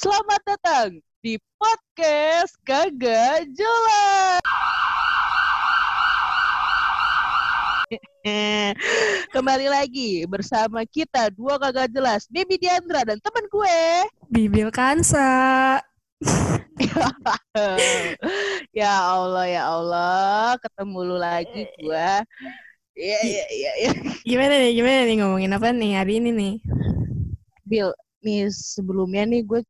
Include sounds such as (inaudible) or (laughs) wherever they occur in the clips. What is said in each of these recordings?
Selamat datang di podcast Kagak Jelas. (laughs) Kembali lagi bersama kita dua kagak jelas, Bibi Diandra dan teman gue. Bibil Kansa. (laughs) ya Allah ya Allah, ketemu lu lagi gue. Iya iya iya. Ya. Gimana nih, gimana nih ngomongin apa nih hari ini nih? Bill, nih sebelumnya nih gue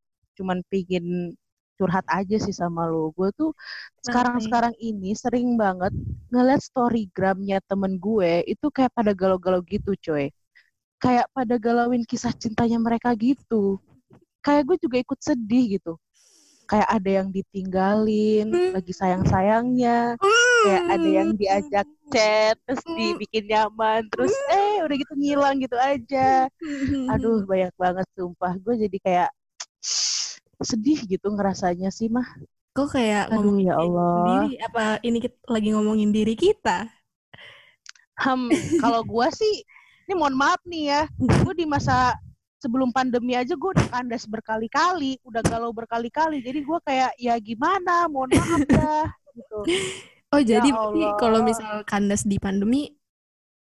cuman pingin curhat aja sih sama lo. Gue tuh sekarang-sekarang ini sering banget ngeliat storygramnya temen gue itu kayak pada galau-galau gitu coy. Kayak pada galauin kisah cintanya mereka gitu. Kayak gue juga ikut sedih gitu. Kayak ada yang ditinggalin, lagi sayang-sayangnya. Kayak ada yang diajak chat, terus dibikin nyaman, terus eh udah gitu ngilang gitu aja. Aduh banyak banget sumpah. Gue jadi kayak (tsk) sedih gitu ngerasanya sih mah. Kok kayak Aduh, ngomongin ya diri Allah. sendiri? Apa ini kita lagi ngomongin diri kita? Hmm, kalau (laughs) gua sih, ini mohon maaf nih ya, gue di masa sebelum pandemi aja gue udah kandas berkali-kali, udah galau berkali-kali. Jadi gue kayak ya gimana, mohon maaf dah gitu. (laughs) Oh jadi Ya berarti Allah. kalau misal kandas di pandemi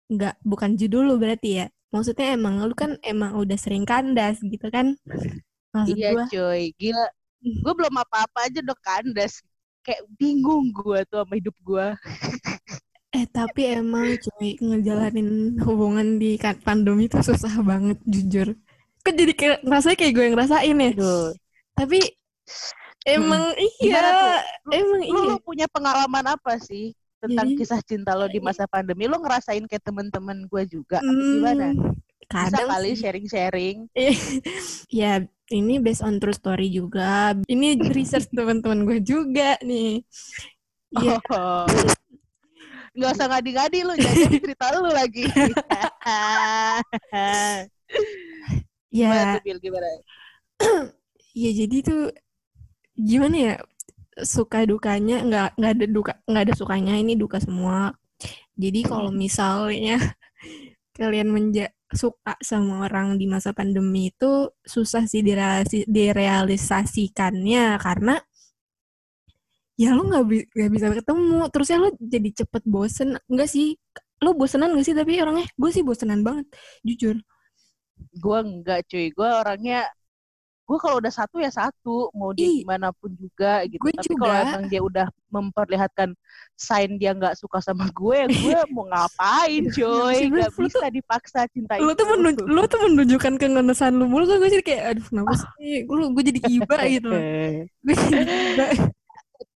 nggak bukan judul lu berarti ya? Maksudnya emang lu kan emang udah sering kandas gitu kan? Maksud Iya gua, coy, gila. Gue belum apa-apa aja udah kandas. Kayak bingung gue tuh sama hidup gue. eh tapi emang cuy ngejalanin hubungan di pandemi itu susah banget jujur. Kok jadi kayak ngerasanya kayak gue yang ngerasain ya? Aduh. Tapi emang Hmm. Iya, tuh? emang Lu, iya. lu punya pengalaman apa sih tentang Jadi- kisah cinta lo di masa pandemi? Lo ngerasain kayak temen-temen gue juga? Hmm, Gimana? Bisa Kadang kali sih. sharing-sharing. (laughs) ya ini based on true story juga. Ini research (laughs) teman-teman gue juga nih. Iya, Oh. Nggak usah ngadi-ngadi lu, jadi (laughs) cerita lu lagi. Gimana ya, tuh? Gimana? (clears throat) ya jadi tuh gimana ya suka dukanya nggak nggak ada duka nggak ada sukanya ini duka semua. Jadi kalau misalnya kalian menja suka sama orang di masa pandemi itu susah sih direalisi- direalisasikannya karena ya lu nggak bi- bisa ketemu terusnya lu jadi cepet bosen. Enggak sih lu bosenan gak sih? Tapi orangnya gue sih bosenan banget jujur. Gue enggak cuy, gue orangnya gue kalau udah satu ya satu, mau dia Ih, gimana pun juga gitu. gue Tapi kalau emang dia udah memperlihatkan sign dia nggak suka sama gue, ya gue (laughs) mau ngapain cuy? sih, Gak lu tuh- bisa dipaksa cinta lu itu. tuh menunj- lu tuh menunjukkan kengenesan lu mulu kan gue jadi kayak aduh kenapa sih gue gue jadi iba (laughs) gitu gue jadi iba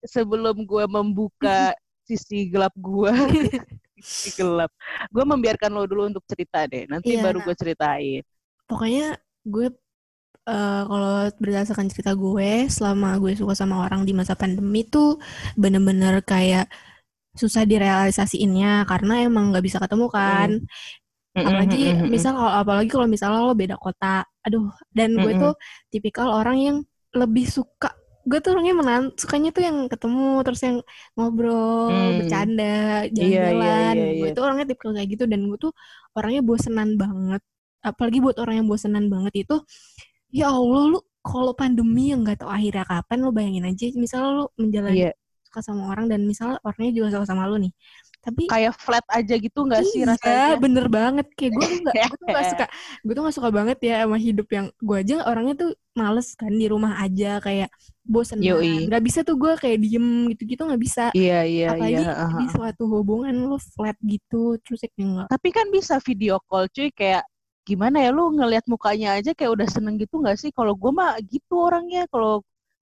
sebelum gue membuka (laughs) sisi gelap gue, sisi gelap, gue membiarkan lo dulu untuk cerita deh. Nanti Iya, baru nah. gue ceritain. pokoknya gue eh, kalau berdasarkan cerita gue selama gue suka sama orang di masa pandemi tuh bener-bener kayak susah direalisasiinnya karena emang nggak bisa ketemu kan apalagi misal kalau apalagi kalau misalnya lo beda kota aduh dan gue Mm-mm. tuh tipikal orang yang lebih suka gue tuh orangnya menan sukanya tuh yang ketemu terus yang ngobrol Hmm. bercanda Iya, iya, jalan-jalan iya, gue iya. tuh orangnya tipikal kayak gitu dan gue tuh orangnya bosenan banget apalagi buat orang yang bosenan banget itu ya Allah lu kalau pandemi yang nggak tahu akhirnya kapan lo bayangin aja misalnya lu menjalani Iya, suka sama orang dan misalnya orangnya juga suka sama lu nih tapi kayak flat aja gitu nggak sih iya, rasanya? bener banget. Kayak gue tuh gak, gue tuh gak (laughs) suka, gue tuh gak suka banget ya sama hidup yang gue aja orangnya tuh males kan di rumah aja kayak bosen Yoi. Gak bisa tuh gue kayak diem gitu-gitu gak bisa. Iya, iya, Apalagi iya. aha. di suatu hubungan lo flat gitu, terus ya kayak enggak. Tapi kan bisa video call cuy kayak gimana ya lu ngelihat mukanya aja kayak udah seneng gitu nggak sih? Kalau gue mah gitu orangnya. Kalau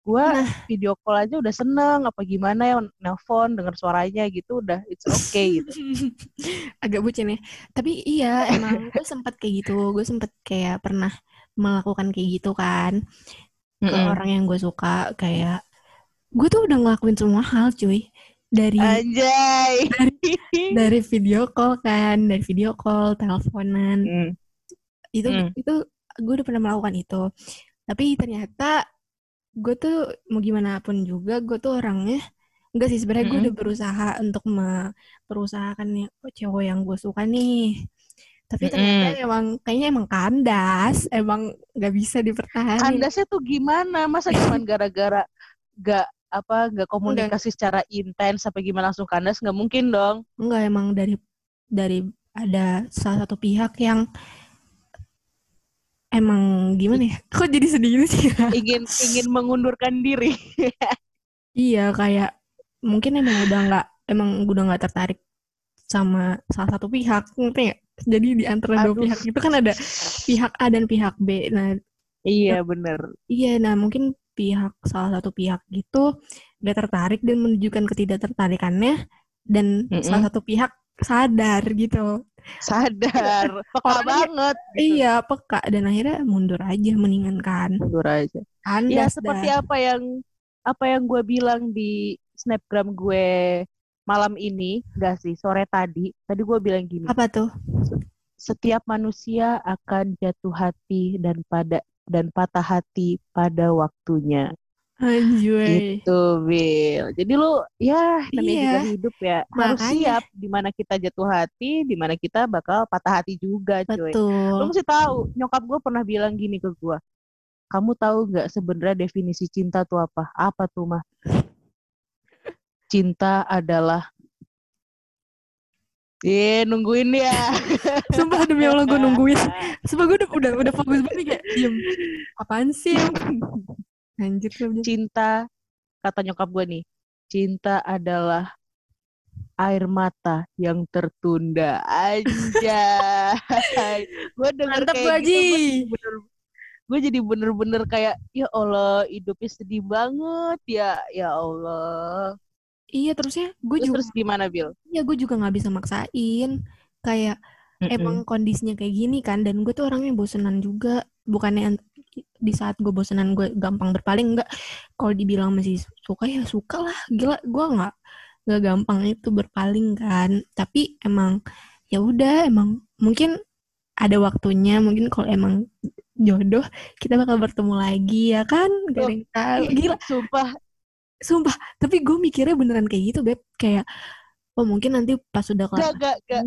gue Nah. video call aja udah seneng apa gimana ya nelpon denger suaranya gitu udah it's okay gitu. (laughs) Agak bucin ya. Tapi iya emang gue sempat kayak gitu. Gue sempat kayak pernah melakukan kayak gitu kan. Ke Mm-mm. orang yang gue suka kayak gue tuh udah ngelakuin semua hal cuy. Dari Anjay. dari video call kan, dari video call, teleponan. Mm. Itu Hmm. itu gue udah pernah melakukan itu. Tapi ternyata gue tuh mau gimana pun juga gue tuh orangnya enggak sih sebenarnya gue Mm-mm. udah berusaha untuk me- berusahakan ya oh, cowok yang gue suka nih. Tapi ternyata emang kayaknya emang kandas, emang nggak bisa dipertahankan. Kandasnya tuh gimana? Masa cuma (laughs) gara-gara gak apa nggak komunikasi Enggak. secara intens sampai gimana langsung kandas nggak mungkin dong Enggak emang dari dari ada salah satu pihak yang emang gimana ya? Kok jadi sedih gitu sih? (laughs) Ingin ingin mengundurkan diri. (laughs) Iya kayak mungkin emang udah nggak emang udah nggak tertarik sama salah satu pihak ngerti nggak? Jadi di antara dua pihak itu kan ada pihak A dan pihak B. Nah iya bener. iya nah mungkin pihak salah satu pihak gitu gak tertarik dan menunjukkan ketidaktertarikannya dan mm -mm. salah satu pihak sadar gitu sadar. Peka banget gitu. iya peka. Dan akhirnya mundur aja mendingan kan. Mundur aja. Kandas ya seperti dah. apa yang apa yang gue bilang di snapgram gue malam ini. Gak sih sore tadi. Tadi gue bilang gini. Apa tuh? Setiap manusia akan jatuh hati dan pada dan patah hati pada waktunya Anjay. Gitu, Bill. Jadi lu ya namanya iya. juga hidup ya. Makanya. Harus siap di mana kita jatuh hati, di mana kita bakal patah hati juga, cuy. Betul. Lu mesti tahu, nyokap gue pernah bilang gini ke gue. Kamu tahu nggak sebenarnya definisi cinta tuh apa? Apa tuh, mah? (laughs) Cinta adalah Iya, nungguin ya. Sumpah demi Allah gue nungguin. (laughs) Sumpah gue udah udah, udah fokus banget kayak diem. Apaan sih? Anjir Cinta, kata nyokap gue nih, cinta adalah air mata yang tertunda aja. (laughs) gue denger Mantap kayak gitu, gue, gue jadi bener-bener kayak ya Allah hidupnya sedih banget ya ya Allah. Iya terusnya gue juga terus gimana Bill? Iya gue juga nggak bisa maksain kayak mm -mm. emang kondisinya kayak gini kan dan gue tuh orangnya bosenan juga bukannya di saat gue bosenan gue gampang berpaling enggak kalau dibilang masih suka ya suka lah. Gila gue nggak nggak gampang itu berpaling kan. Tapi emang ya udah emang mungkin ada waktunya mungkin kalau emang jodoh kita bakal bertemu lagi ya kan? Gak ada yang tahu. Gila. sumpah. Sumpah tapi gue mikirnya beneran kayak gitu beb. Kayak oh mungkin nanti pas sudah kelas gak gak gak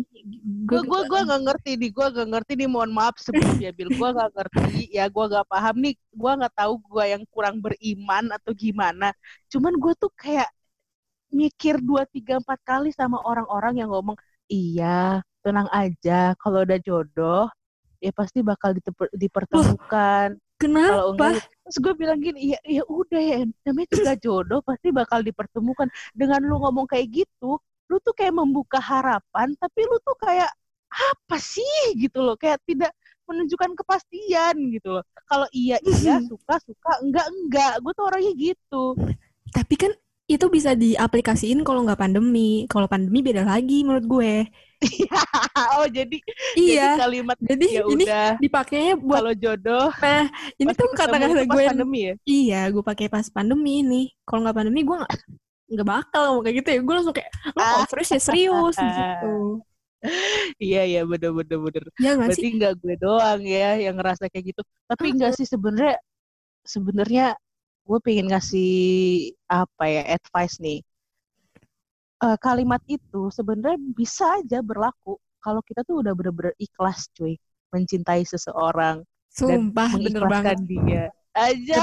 gue gue gue gak ngerti nih gue gak ngerti nih mohon maaf sebelumnya bil gue gak ngerti ya gue gak paham nih. Gue gak tahu gue yang kurang beriman atau gimana. Cuman gue tuh kayak mikir dua tiga empat kali sama orang-orang yang ngomong iya tenang aja kalau udah jodoh ya pasti bakal dipertemukan. Kenapa? enggak, terus gue bilang gini, ya ya udah ya, namanya juga jodoh pasti bakal dipertemukan. Dengan lu ngomong kayak gitu, lu tuh kayak membuka harapan tapi lu tuh kayak apa sih? gitu loh kayak tidak menunjukkan kepastian gitu loh. Kalau iya iya (laughs) suka suka enggak enggak. Gue tuh orangnya gitu. Tapi kan itu bisa diaplikasiin kalau nggak pandemi. Kalau pandemi beda lagi menurut gue. (laughs) Oh jadi iya. jadi kalimat jadi ya ini udah. dipakainya buat kalau jodoh nah ini tuh kata-kata gue pandemi ya? iya gue pakai pas pandemi ini kalau nggak pandemi gue nggak bakal ngomong kayak gitu ya. Gue langsung kayak lo oh, serius ya serius (laughs) gitu. Iya iya bener bener bener. Ya, gak berarti nggak gue doang ya yang ngerasa kayak gitu. Tapi enggak sih sebenarnya sebenarnya gue pengen ngasih apa ya advice nih. Uh, kalimat itu sebenarnya bisa aja berlaku kalau kita tuh udah bener-bener ikhlas cuy mencintai seseorang Sumpah, dan mengikhlaskan dia aja.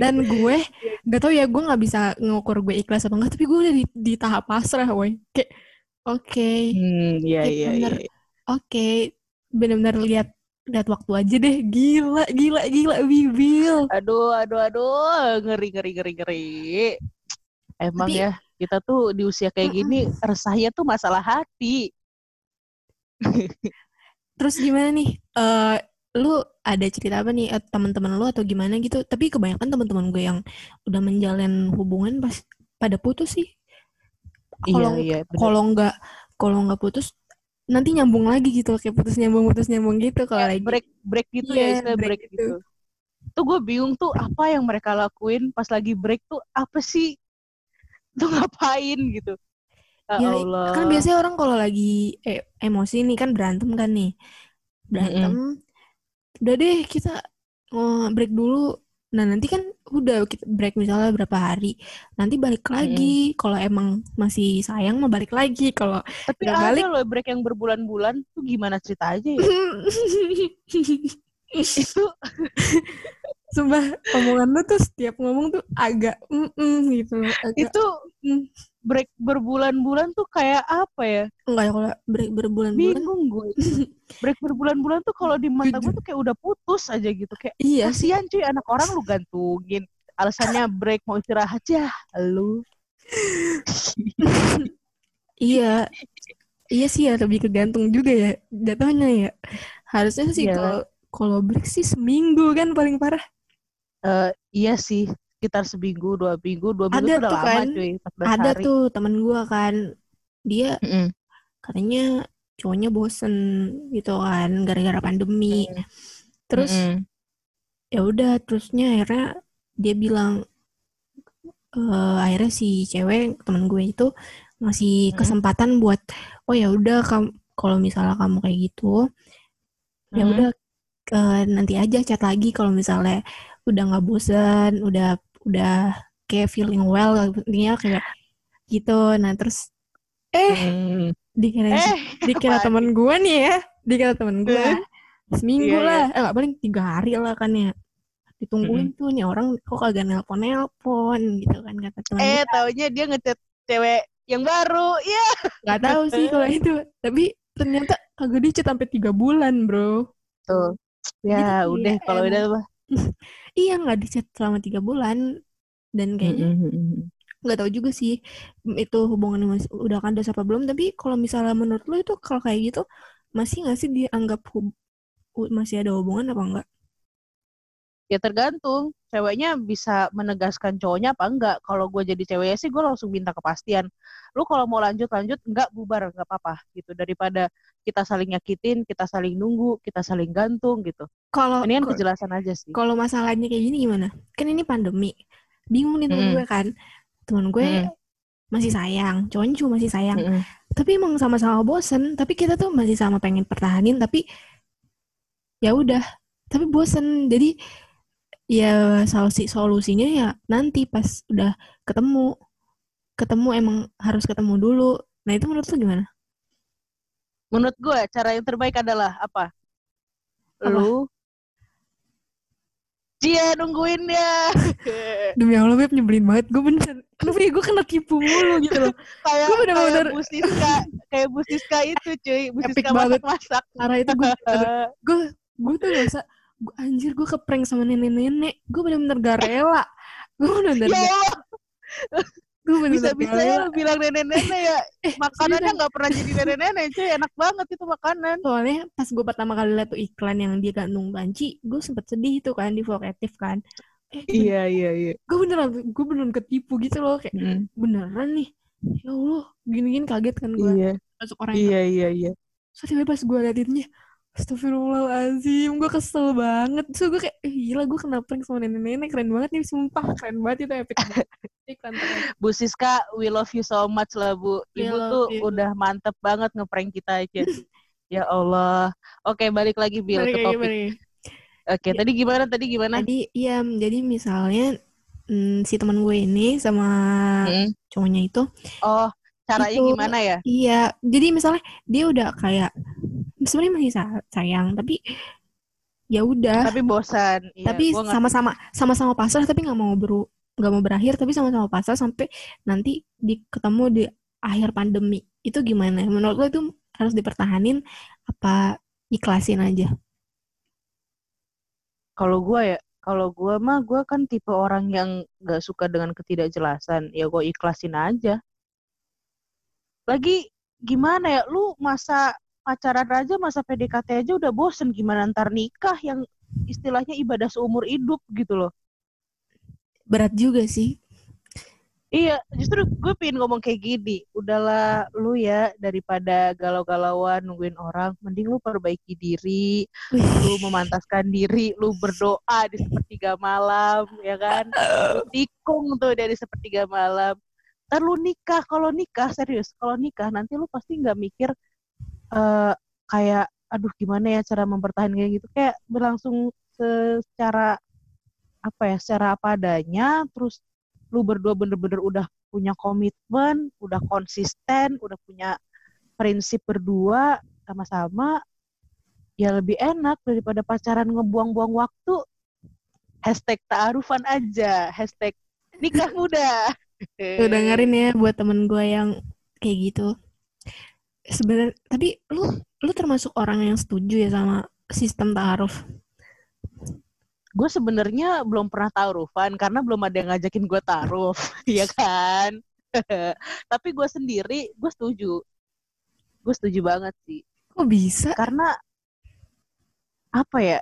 Dan gue gak tau ya gue nggak bisa ngukur gue ikhlas atau enggak tapi gue udah di, di tahap pasrah woi. Kayak oke. Okay, hmm, iya, iya, iya, iya. oke okay, benar-benar lihat lihat waktu aja deh. Gila gila gila bibil aduh aduh aduh ngeri ngeri ngeri ngeri. Emang tapi, ya kita tuh di usia kayak gini resahnya tuh masalah hati. (laughs) Terus gimana nih? Uh, lu ada cerita apa nih teman-teman lu atau gimana gitu? Tapi kebanyakan teman-teman gue yang udah menjalin hubungan pas pada putus sih. Kalau iya, iya, kalau nggak kalau nggak putus nanti nyambung lagi gitu kayak putus nyambung putus nyambung gitu. Kalau lagi break break gitu yeah, ya istilah break, break gitu. gitu. Tuh gue bingung tuh apa yang mereka lakuin pas lagi break tuh apa sih? (laughs) Tuh ngapain gitu? Ya, ya Allah. kan biasanya orang kalau lagi eh, emosi nih kan berantem kan nih. Berantem mm -hmm udah deh kita uh, break dulu Nah nanti kan udah kita break misalnya berapa hari, nanti balik lagi. Kalau emang masih sayang mau balik lagi. Kalau Tapi ada balik. loh break yang berbulan-bulan tuh gimana cerita aja ya? (laughs) itu Sumpah omongan lu tuh setiap ngomong tuh agak mm gitu loh. Agak, itu mm. Break berbulan-bulan tuh kayak apa ya? enggak ya kalau break berbulan-bulan. Bingung gue. (laughs) break berbulan-bulan tuh kalau di mata gue tuh kayak udah putus aja gitu kayak Iya sih. kasihan cuy anak orang lu gantungin alasannya break mau istirahat aja lu Iya. Iya sih ya lebih kegantung juga ya jatuhnya ya. Harusnya sih Iya. kalau kalau break sih seminggu kan paling parah. Eh, iya sih sekitar seminggu dua minggu dua minggu Ada tuh udah tuh lama kan. cuy 14 Ada hari tuh temen gua kan dia Mm-mm. katanya cowoknya bosen gitu kan gara-gara pandemi. Mm. Terus Mm-mm. ya udah terusnya akhirnya dia bilang eh akhirnya si cewek temen gue itu ngasih Hmm. kesempatan buat oh ya udah kamu kalau misalnya kamu kayak gitu ya Hmm. udah eh, nanti aja chat lagi kalau misalnya udah nggak bosen udah udah kayak feeling well intinya kayak gitu. Nah terus eh Mm. dikira eh dikira temen gue nih ya dikira temen gue Eh. seminggu Iya, lah. eh nggak paling tiga hari lah kan ya. Ditungguin tuh nih orang kok kagak nelpon nelpon gitu kan kata temen eh gue taunya dia ngechat cewek yang baru ya nggak tahu sih (laughs) kalau itu. Tapi ternyata kagak dicet sampai tiga bulan bro. Tuh. Gitu ya sih, udah ya, kalau udah (laughs) iya nggak dicet selama tiga bulan. Dan kayaknya nggak tahu juga sih itu hubungannya masih udah kandas apa belum. Tapi kalau misalnya menurut lo itu kalau kayak gitu masih nggak sih dianggap hub- hu- masih ada hubungan apa enggak ya tergantung. Ceweknya bisa menegaskan cowoknya apa enggak. Kalau gue jadi ceweknya sih gue langsung minta kepastian. Lu kalau mau lanjut lanjut. Enggak bubar. Enggak apa-apa gitu. Daripada kita saling nyakitin kita saling nunggu kita saling gantung gitu. Kalau ini kan kejelasan aja sih. kalau masalahnya kayak gini gimana? Kan ini pandemi. Bingung nih temen Mm-mm. gue kan. Temen gue Mm-mm. masih sayang. Cowoknya juga masih sayang. Mm-mm. tapi emang sama-sama bosen. Tapi kita tuh masih sama pengen pertahanin tapi ya udah. Tapi bosen. Jadi ya solusi solusinya ya nanti pas udah ketemu. Ketemu emang harus ketemu dulu. Nah itu menurut lu gimana? Menurut gue cara yang terbaik adalah apa? Apa? lu dia nungguin ya. (laughs) Demi allah beb nyebelin banget. Gue bener kenapa ya? Gue kena tipu mulu gitu loh. (laughs) Kayak Gue bener-bener- kayak Bu Siska kayak Bu Siska itu cuy. Bu Epic Siska banget. masak-masak karena itu gue gue gue tuh gue anjir gue keprank sama nenek-nenek. Gue bener-bener gak rela. Gue bener-bener ya gak- gue gak bisa-bisa ya lu bilang nenek-nenek ya. (laughs) Eh makanannya nggak pernah jadi nenek-nenek cuy. Enak banget itu makanan. Soalnya pas gue pertama kali liat tuh iklan yang dia gantung panci gue sempet sedih itu kan di Vokatif kan. Eh iya iya iya. gue beneran gue beneran ketipu gitu loh. Kayak beneran nih? Ya Allah gini-gini kaget kan gue iya. Masuk orang yang iya iya iya. So tiba pas gue liatinnya Astagfirullahaladzim, gue kesel banget. So gue kayak, eh, gila gue kena prank sama nenek-nenek, keren banget nih, sumpah, keren banget itu epic banget. (laughs) Bu Siska we love you so much lah Bu Ibu tuh you. udah mantep banget ngeprank kita aja (laughs) ya Allah oke balik lagi Bill Balik ke lagi, topik balik lagi. oke tadi gimana tadi gimana Tadi, iya, jadi misalnya mm, si teman gue ini sama Mm. cowoknya itu, oh caranya Itu. gimana ya iya, jadi misalnya dia udah kayak, sebenarnya masih sa- sayang, tapi ya udah, tapi bosan Iya, tapi sama-sama sama-sama pasrah tapi nggak mau beru nggak mau berakhir tapi sama-sama pasrah sampai nanti di ketemu di akhir pandemi. Itu gimana? Menurut lo itu harus dipertahanin apa ikhlasin aja? Kalau gue ya kalau gue mah gue kan tipe orang yang nggak suka dengan ketidakjelasan. Ya gue ikhlasin aja. Lagi gimana ya lu masa pacaran aja masa PDKT aja udah bosen gimana ntar nikah yang istilahnya ibadah seumur hidup gitu loh berat juga sih Iya, justru gue pengen ngomong kayak gini. Udahlah lu ya daripada galau-galauan nungguin orang, mending lu perbaiki diri, lu memantaskan diri, lu berdoa di sepertiga malam, ya kan? Lu tikung tuh dari sepertiga malam. Ntar lu nikah, kalau nikah serius, kalau nikah nanti lu pasti nggak mikir eh kayak, aduh gimana ya cara mempertahankan gitu, kayak berlangsung secara apa ya secara apa adanya terus lu berdua bener-bener udah punya komitmen udah konsisten udah punya prinsip berdua sama-sama ya lebih enak daripada pacaran ngebuang-buang waktu. Hashtag taarufan aja hashtag nikah muda. Tuh dengerin ya buat temen gue yang kayak gitu sebenarnya tapi lu lu termasuk orang yang setuju ya sama sistem taaruf gue sebenarnya belum pernah taarufan karena belum ada yang ngajakin gue taaruf (laughs) ya kan? (laughs) Tapi gue sendiri gue setuju. Gue setuju banget sih. Kok bisa? Karena apa ya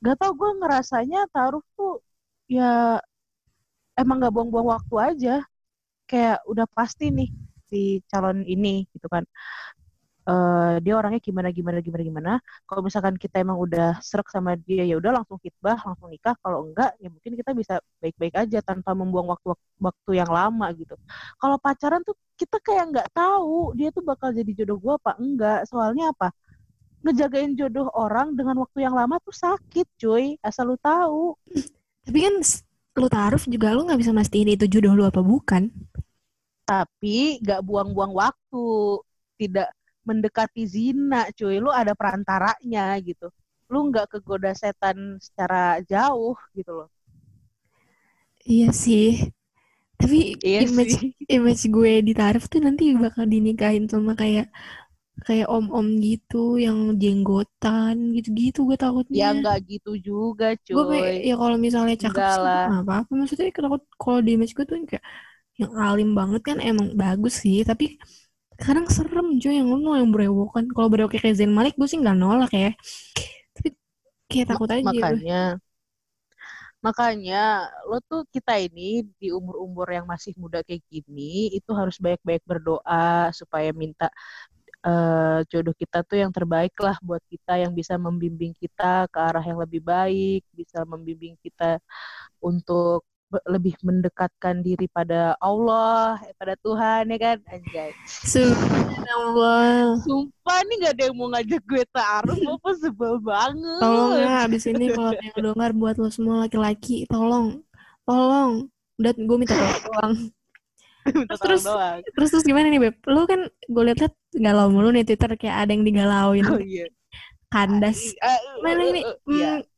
gak tau gue ngerasanya taruh tuh ya emang gak buang-buang waktu aja. Kayak udah pasti nih si calon ini gitu kan. Uh, dia orangnya gimana gimana gimana gimana. Kalau misalkan kita emang udah serak sama dia ya udah langsung hitbah langsung nikah. Kalau enggak ya mungkin kita bisa baik-baik aja tanpa membuang waktu waktu yang lama gitu. Kalau pacaran tuh kita kayak nggak tahu dia tuh bakal jadi jodoh gue apa enggak. Soalnya apa? Ngejagain jodoh orang dengan waktu yang lama tuh sakit cuy. Asal lu tahu. Tapi kan lu taruh juga lu nggak bisa mastiin itu jodoh lu apa bukan tapi nggak buang-buang waktu tidak mendekati zina cuy. Lu ada perantaranya gitu. Lu nggak kegoda setan secara jauh gitu loh. Iya sih. Tapi iya image sih. (laughs) image gue ditaruh tuh nanti bakal dinikahin sama kayak kayak om-om gitu yang jenggotan gitu-gitu gue takutnya. Ya nggak gitu juga cuy gue kayak ya kalau misalnya cakep Enggak sih nggak apa-apa. Maksudnya takut kalau di image gue tuh kayak yang alim banget kan emang bagus sih tapi kadang serem cuy yang lu yang berewokan. Kalau berewok kayak Zain Malik gue sih nggak nolak ya. Tapi kayak takut aja makanya makanya lo tuh kita ini di umur-umur yang masih muda kayak gini itu harus baik-baik berdoa supaya minta eh, jodoh kita tuh yang terbaik lah buat kita yang bisa membimbing kita ke arah yang lebih baik bisa membimbing kita untuk lebih mendekatkan diri pada Allah eh, pada Tuhan ya kan? Anjay. Subhanallah. Sumpah nih gak ada yang mau ngajak gue taruh (laughs) apa sebel banget. Tolong ya abis ini kalau ada yang dengar buat lo semua laki-laki tolong tolong. Udah gue minta tolong (laughs) Minta terus tolong doang. terus terus gimana nih beb? Lu kan gue liat-liat galau mulu nih twitter kayak ada yang digalauin. Oh iya. Kandas. Ah, mana uh, ini uh, uh, iya. hmm,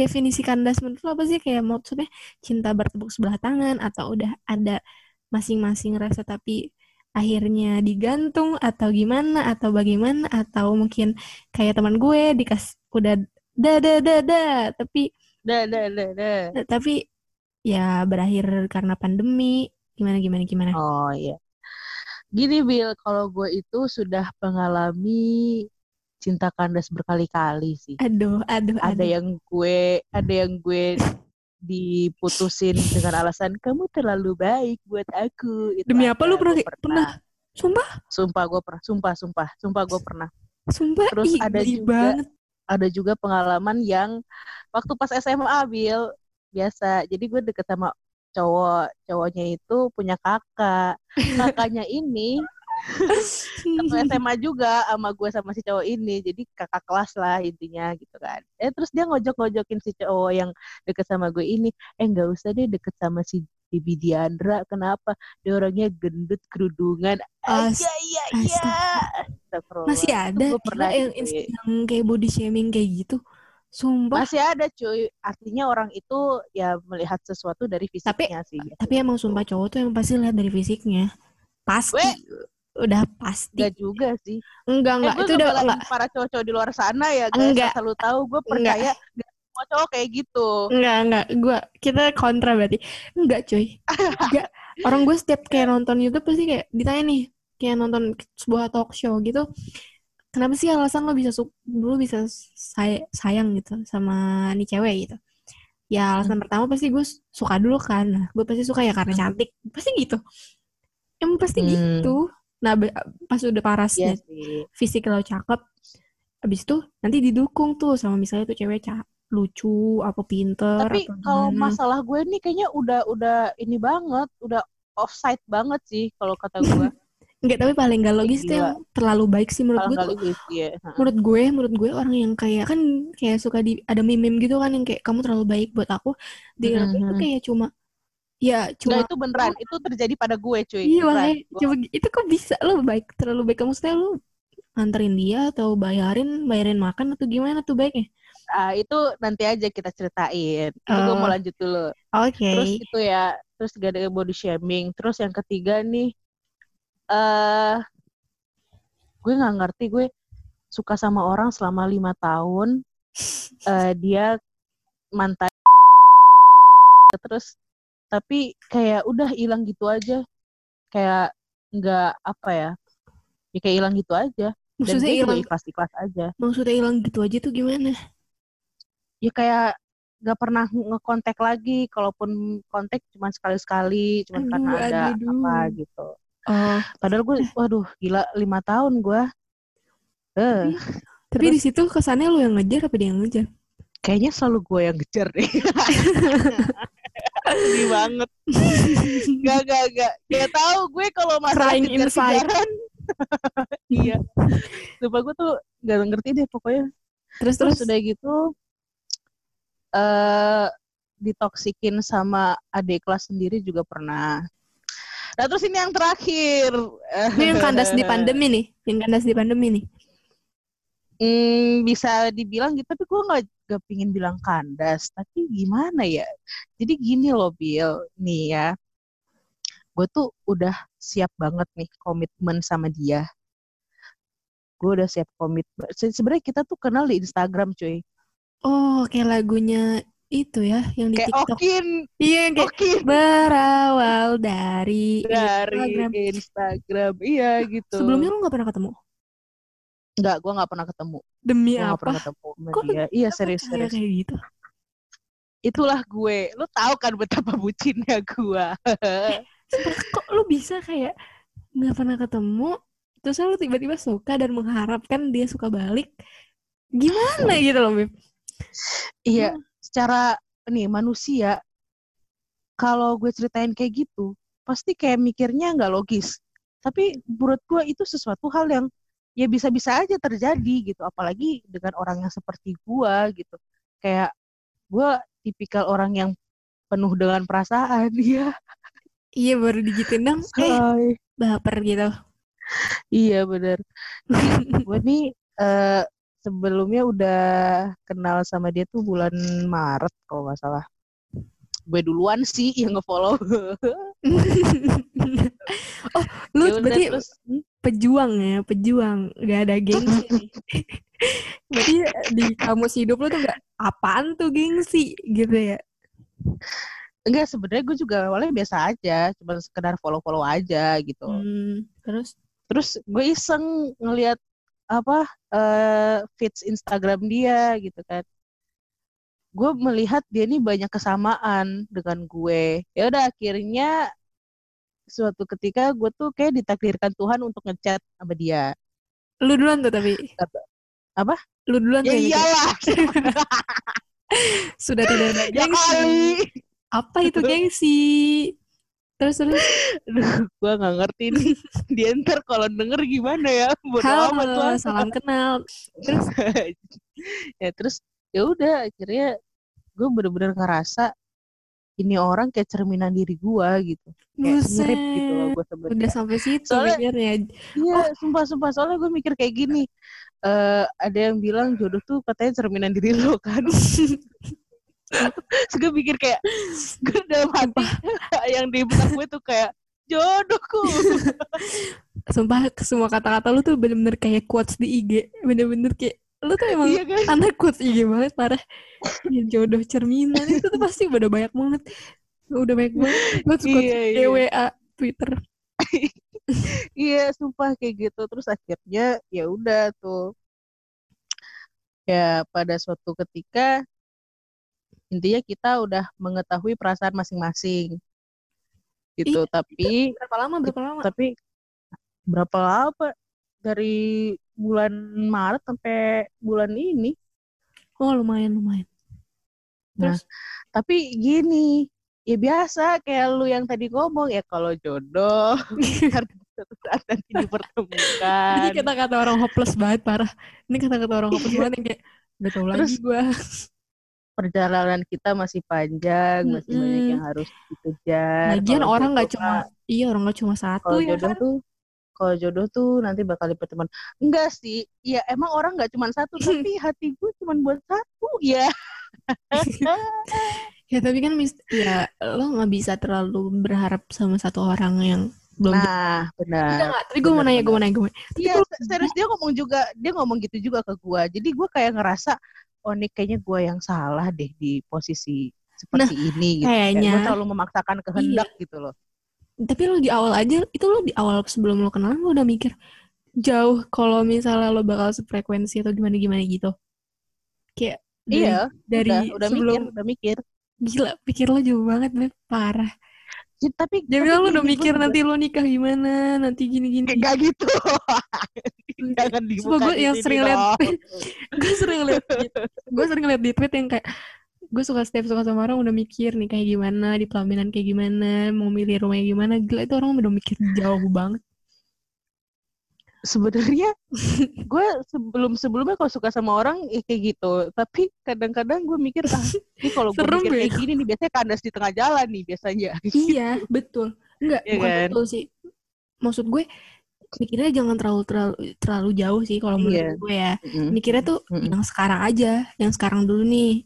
definisi kandas menurut lo apa sih kayak maksudnya cinta bertepuk sebelah tangan atau udah ada masing-masing rasa tapi akhirnya digantung atau gimana atau bagaimana atau mungkin kayak teman gue dikas udah da da da da tapi Dah, dah, dah, dah. tapi ya berakhir karena pandemi gimana gimana gimana Oh iya. Gini Bill, kalau gue itu sudah mengalami cinta kandas berkali-kali sih. aduh aduh Ada aduh yang gue, ada yang gue diputusin dengan alasan kamu terlalu baik buat aku. Itu demi apa ada, lu pernah gue pernah sumpah Sumpah gue pernah, sumpah, sumpah, sumpah gue pernah. sumpah Terus ih, ada juga- banget Ada juga pengalaman yang waktu pas SMA Bill biasa. Jadi gue deket sama cowok, cowoknya itu punya kakak. (laughs) Kakaknya ini satu SMA (laughs) juga sama gue sama si cowok ini jadi kakak kelas lah intinya gitu kan. Eh terus dia ngojok-ngojokin si cowok yang deket sama gue ini eh nggak usah deh deket sama si Bibi Diandra kenapa? Dia orangnya gendut kerudungan. As- iya iya Astagfirullah. masih ada gue pernah yang, yang kayak body shaming kayak gitu. Sumpah. Masih ada cuy. Artinya orang itu ya melihat sesuatu dari fisiknya sih tapi emang sumpah cowok tuh yang pasti lihat dari fisiknya. Pasti. Udah pasti. Gak juga sih. Enggak enggak eh, gue itu udah enggak para cowok-cowok di luar sana ya guys Enggak. asal lu tahu gue percaya gak semua cowok kayak gitu. Enggak enggak gua kita kontra berarti. Enggak cuy. Enggak (laughs) orang gue setiap kayak nonton YouTube pasti kayak ditanya nih kayak nonton sebuah talk show gitu kenapa sih alasan lo bisa su- lo bisa say- sayang gitu sama nih cewek? gitu. Ya alasan pertama pasti gue suka dulu kan. Nah, gue pasti suka ya karena cantik. Pasti gitu. Emang pasti Hmm. gitu nah pas udah parasnya Iya sih fisik lo cakep abis itu nanti didukung tuh sama misalnya tuh cewek lucu apa pinter tapi kalau masalah gue nih kayaknya udah udah ini banget udah offside banget sih kalau kata (laughs) gue Enggak, tapi paling gak logis tuh yang terlalu baik sih menurut gue tuh. logis ya. Heeh. Menurut gue, menurut gue orang yang kayak kan kayak suka di ada meme-meme gitu kan yang kayak kamu terlalu baik buat aku. Di Mhm. itu kayak cuma ya Nggak, cuma itu beneran. Itu terjadi pada gue cuy. iya makanya coba itu kok bisa lo baik terlalu baik kamu maksudnya lo nganterin dia atau bayarin bayarin makan atau gimana tuh baiknya? Ah, itu nanti aja kita ceritain. Itu gue mau Oh. lanjut dulu. Oke. Terus itu ya, terus gak ada body shaming. Terus yang ketiga nih, eh gue nggak ngerti gue suka sama orang selama lima tahun, (laughs) eh dia mantan terus tapi kayak udah hilang gitu aja, kayak nggak apa ya, ya kayak hilang gitu aja. Dan Maksudnya hilang ikhlas-ikhlas aja. maksudnya hilang gitu aja tuh gimana? ya kayak nggak pernah ngekontak lagi. Kalaupun kontak cuma sekali-sekali cuma Aduh, karena ada aduh, apa gitu. Oh, padahal gue waduh gila lima tahun gue eh. Tapi Terus- di situ kesannya lo yang ngejar apa dia yang ngejar? kayaknya selalu gue yang ngejar deh (laughs) sedih banget. (laughs) Gak gak gak gak tahu gue kalau masalah kejar-kejaran. (laughs) iya. Lupa gue tuh gak ngerti deh pokoknya. Terus terus terus? udah gitu eh ditoksikin sama adik kelas sendiri juga pernah. Nah terus ini yang terakhir. ini yang kandas di (laughs) pandemi nih, yang kandas di pandemi nih. Hmm, bisa dibilang gitu, tapi gue nggak gak pingin bilang kandas. Tapi gimana ya? Jadi gini loh Bill, nih ya. Gue tuh udah siap banget nih komitmen sama dia. Gue udah siap komitmen. Se- Sebenarnya kita tuh kenal di Instagram cuy. Oh, kayak lagunya itu ya, yang di Kayak TikTok. Okin, Iya, yang kayak Okin. berawal dari dari Instagram. Instagram. Iya gitu. Sebelumnya lu nggak pernah ketemu? Enggak, gue nggak pernah ketemu. Demi nggak apa? pernah ketemu sama Kok dia. Iya serius kayak serius. kayak gitu? Itulah gue. Lu tahu kan betapa bucinnya gue. Sumpah, kok lu bisa kayak nggak pernah ketemu, terus lu tiba-tiba suka dan mengharapkan dia suka balik? Gimana gitu loh, Beb? Iya, secara nih manusia kalau gue ceritain kayak gitu, pasti kayak mikirnya nggak logis. Tapi menurut gue itu sesuatu hal yang ya bisa-bisa aja terjadi gitu. Apalagi dengan orang yang seperti gue gitu. Kayak gue tipikal orang yang penuh dengan perasaan. (laughs) Iya. Iya, baru digituin dong, eh baper gitu. Iya bener. Gue nih eh, sebelumnya udah kenal sama dia tuh bulan Maret kalau nggak salah. Gue duluan sih yang ngefollow. (laughs) oh, lu Ya berarti terus hmm, pejuang ya, pejuang, gak ada gengsi. nih. (laughs) berarti di kamus hidup lu tuh gak apaan tuh gengsi gitu ya? enggak sebenarnya gue juga awalnya biasa aja, cuma sekedar follow-follow aja gitu. Hmm, terus? Terus gue iseng ngelihat apa eh feeds Instagram dia gitu kan. Gue melihat dia ini banyak kesamaan dengan gue. Ya udah akhirnya suatu ketika gue tuh kayak ditakdirkan Tuhan untuk ngechat sama dia. Lu duluan tuh tapi. Apa? Lu duluan Ya tuh iyalah, (laughs) Sudah tidak ada ya gengsi. kali. Apa itu gengsi? Terus terus. Aduh, gue nggak ngerti nih. (laughs) Dia ntar kalau denger gimana ya? Bodo amat Halo, lah. salam kenal. Terus (laughs) ya terus ya udah akhirnya gue bener-bener ngerasa ini orang kayak cerminan diri gue gitu. Kayak mirip gitu loh gue sama Udah sampai situ Soalnya- mikirnya. Iya, sumpah-sumpah. Soalnya gue mikir kayak gini. eh ada yang bilang jodoh tuh katanya cerminan diri lo kan. Terus gue mikir kayak, gue dalam hati yang di benak gue tuh kayak, jodohku. (laughs) Sumpah semua kata-kata lu tuh bener-bener kayak quotes di IG. Bener-bener kayak lu tuh emang iya kan? anak quotes IG banget parah. Ya, jodoh cerminan itu tuh pasti udah banyak banget. Udah banyak banget. Quotes quotes Iya, iya. WA Twitter. Iya, sumpah kayak gitu. Terus akhirnya ya udah tuh. Ya pada suatu ketika intinya kita udah mengetahui perasaan masing-masing. Gitu, Iya, tapi Berapa lama? Berapa lama? tapi berapa lama dari bulan Maret sampai bulan ini? Oh lumayan lumayan. Nah, Terus tapi gini, ya biasa kayak lu yang tadi ngomong ya kalau jodoh suatu saat nanti dipertemukan. Ini kata-kata orang hopeless banget parah. Ini kata-kata orang hopeless banget yang kayak udah tau lagi gue. Perjalanan kita masih panjang, mm -hmm. masih banyak yang harus dikejar. Lagian orang nggak cuma, iya orang nggak cuma satu ya jodoh kan? tuh kalau jodoh tuh nanti bakal dipertemukan. Enggak sih, ya emang orang nggak cuma satu, (laughs) tapi hati gue cuma buat satu, ya. (laughs) ya tapi kan mis ya lo nggak bisa terlalu berharap sama satu orang yang belum nah benar Enggak, tapi gue mau nanya gue mau nanya gue iya serius dia ngomong juga dia ngomong gitu juga ke gue jadi gue kayak ngerasa oh ini kayaknya gue yang salah deh di posisi seperti Nah, ini gitu. Kayaknya- gue terlalu memaksakan kehendak gitu loh tapi lo di awal aja itu lo di awal sebelum lo kenalan lo udah mikir jauh kalau misalnya lo bakal sefrekuensi atau gimana gimana gitu. Kayak dari, iya dari udah udah sebelum mikir udah mikir. Gila pikir lo jauh banget Beb. parah. Jadi, tapi dia bilang lo udah mikir juga- nanti lo nikah gimana nanti gini gini Enggak gitu jangan dibuka gue yang sering dong. (laughs) gue sering liat gue sering liat di tweet yang kayak gue suka setiap suka sama orang udah mikir nih kayak gimana di pelaminan kayak gimana mau milih rumahnya gimana. Gila itu orang udah mikir jauh banget. Sebenarnya (laughs) gue sebelum sebelumnya kalau suka sama orang ya kayak gitu. Tapi kadang-kadang gue mikir ah ini kalau gue mikir kayak ya. gini nih biasanya kandas di tengah jalan nih biasanya. Iya betul. Enggak Iya bukan kan? betul sih. Maksud gue mikirnya jangan terlalu terlalu terlalu jauh sih kalau menurut Iya. gue ya. Mikirnya tuh Mm-mm. yang sekarang aja yang sekarang dulu nih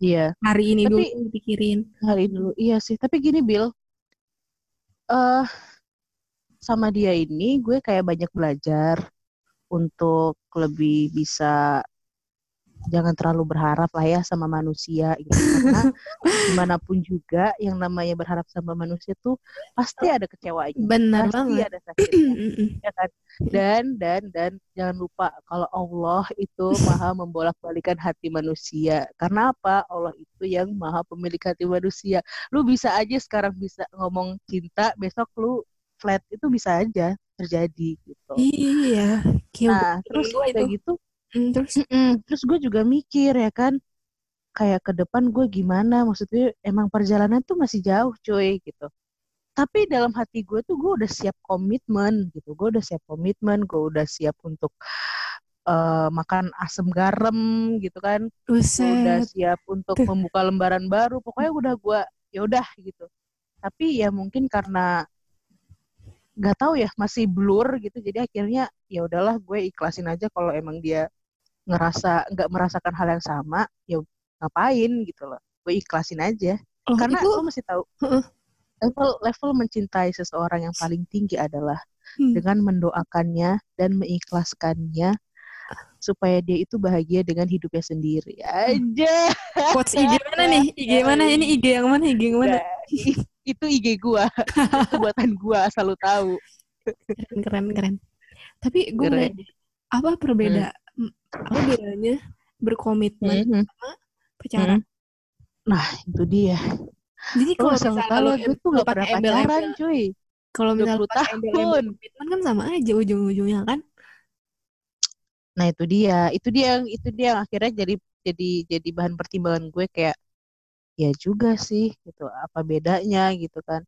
iya. Hari ini Tapi- dulu dipikirin. Hari dulu iya sih. Tapi gini Bill eh sama dia ini gue kayak banyak belajar untuk lebih bisa jangan terlalu berharap lah ya sama manusia gitu. Karena (laughs) di mana pun juga yang namanya berharap sama manusia tuh pasti ada kecewanya benar pasti banget. ada (clears throat) sakitnya ya kan? Dan dan dan jangan lupa kalau Allah itu maha membolak-balikan hati manusia. Karena apa? Allah itu yang maha pemilik hati manusia. Lu bisa aja sekarang bisa ngomong cinta besok lu flat itu bisa aja terjadi gitu. Iya kayak nah terus kayak itu gitu Mm, terus? Terus gue juga mikir ya kan kayak ke depan gue gimana? Maksudnya emang perjalanan tuh masih jauh cuy gitu. Tapi dalam hati gue tuh gue udah siap komitmen gitu. Gue udah siap komitmen gue udah siap untuk eh, makan asam garam gitu kan. Gue udah siap untuk Tuh. membuka lembaran baru. Pokoknya udah gue ya udah gitu. Tapi ya mungkin karena nggak tahu ya masih blur gitu. Jadi akhirnya ya udahlah gue ikhlasin aja kalau emang dia ngerasa nggak merasakan hal yang sama ya ngapain gitu loh. Gue ikhlasin aja. Oh, karena itu lo mesti tahu level level mencintai seseorang yang paling tinggi adalah Hmm. dengan mendoakannya dan mengikhlaskannya supaya dia itu bahagia dengan hidupnya sendiri. Aja. Quotes IG mana nih? IG mana? Ini IG yang mana? IG yang mana? Nggak, itu IG gua. Itu buatan gua asal lu tahu. Keren keren keren. Tapi gue Keren. apa perbeda m- apa bedanya berkomitmen Mhm. pacaran nah itu dia jadi lu kalau misalnya lo gue tuh gak pernah pacaran cuy kalau misalnya 20 pakai embel-embel tahun. komitmen kan sama aja ujung-ujungnya kan Nah itu dia, itu dia yang itu dia yang akhirnya jadi jadi jadi bahan pertimbangan gue kayak ya juga sih gitu apa bedanya gitu kan.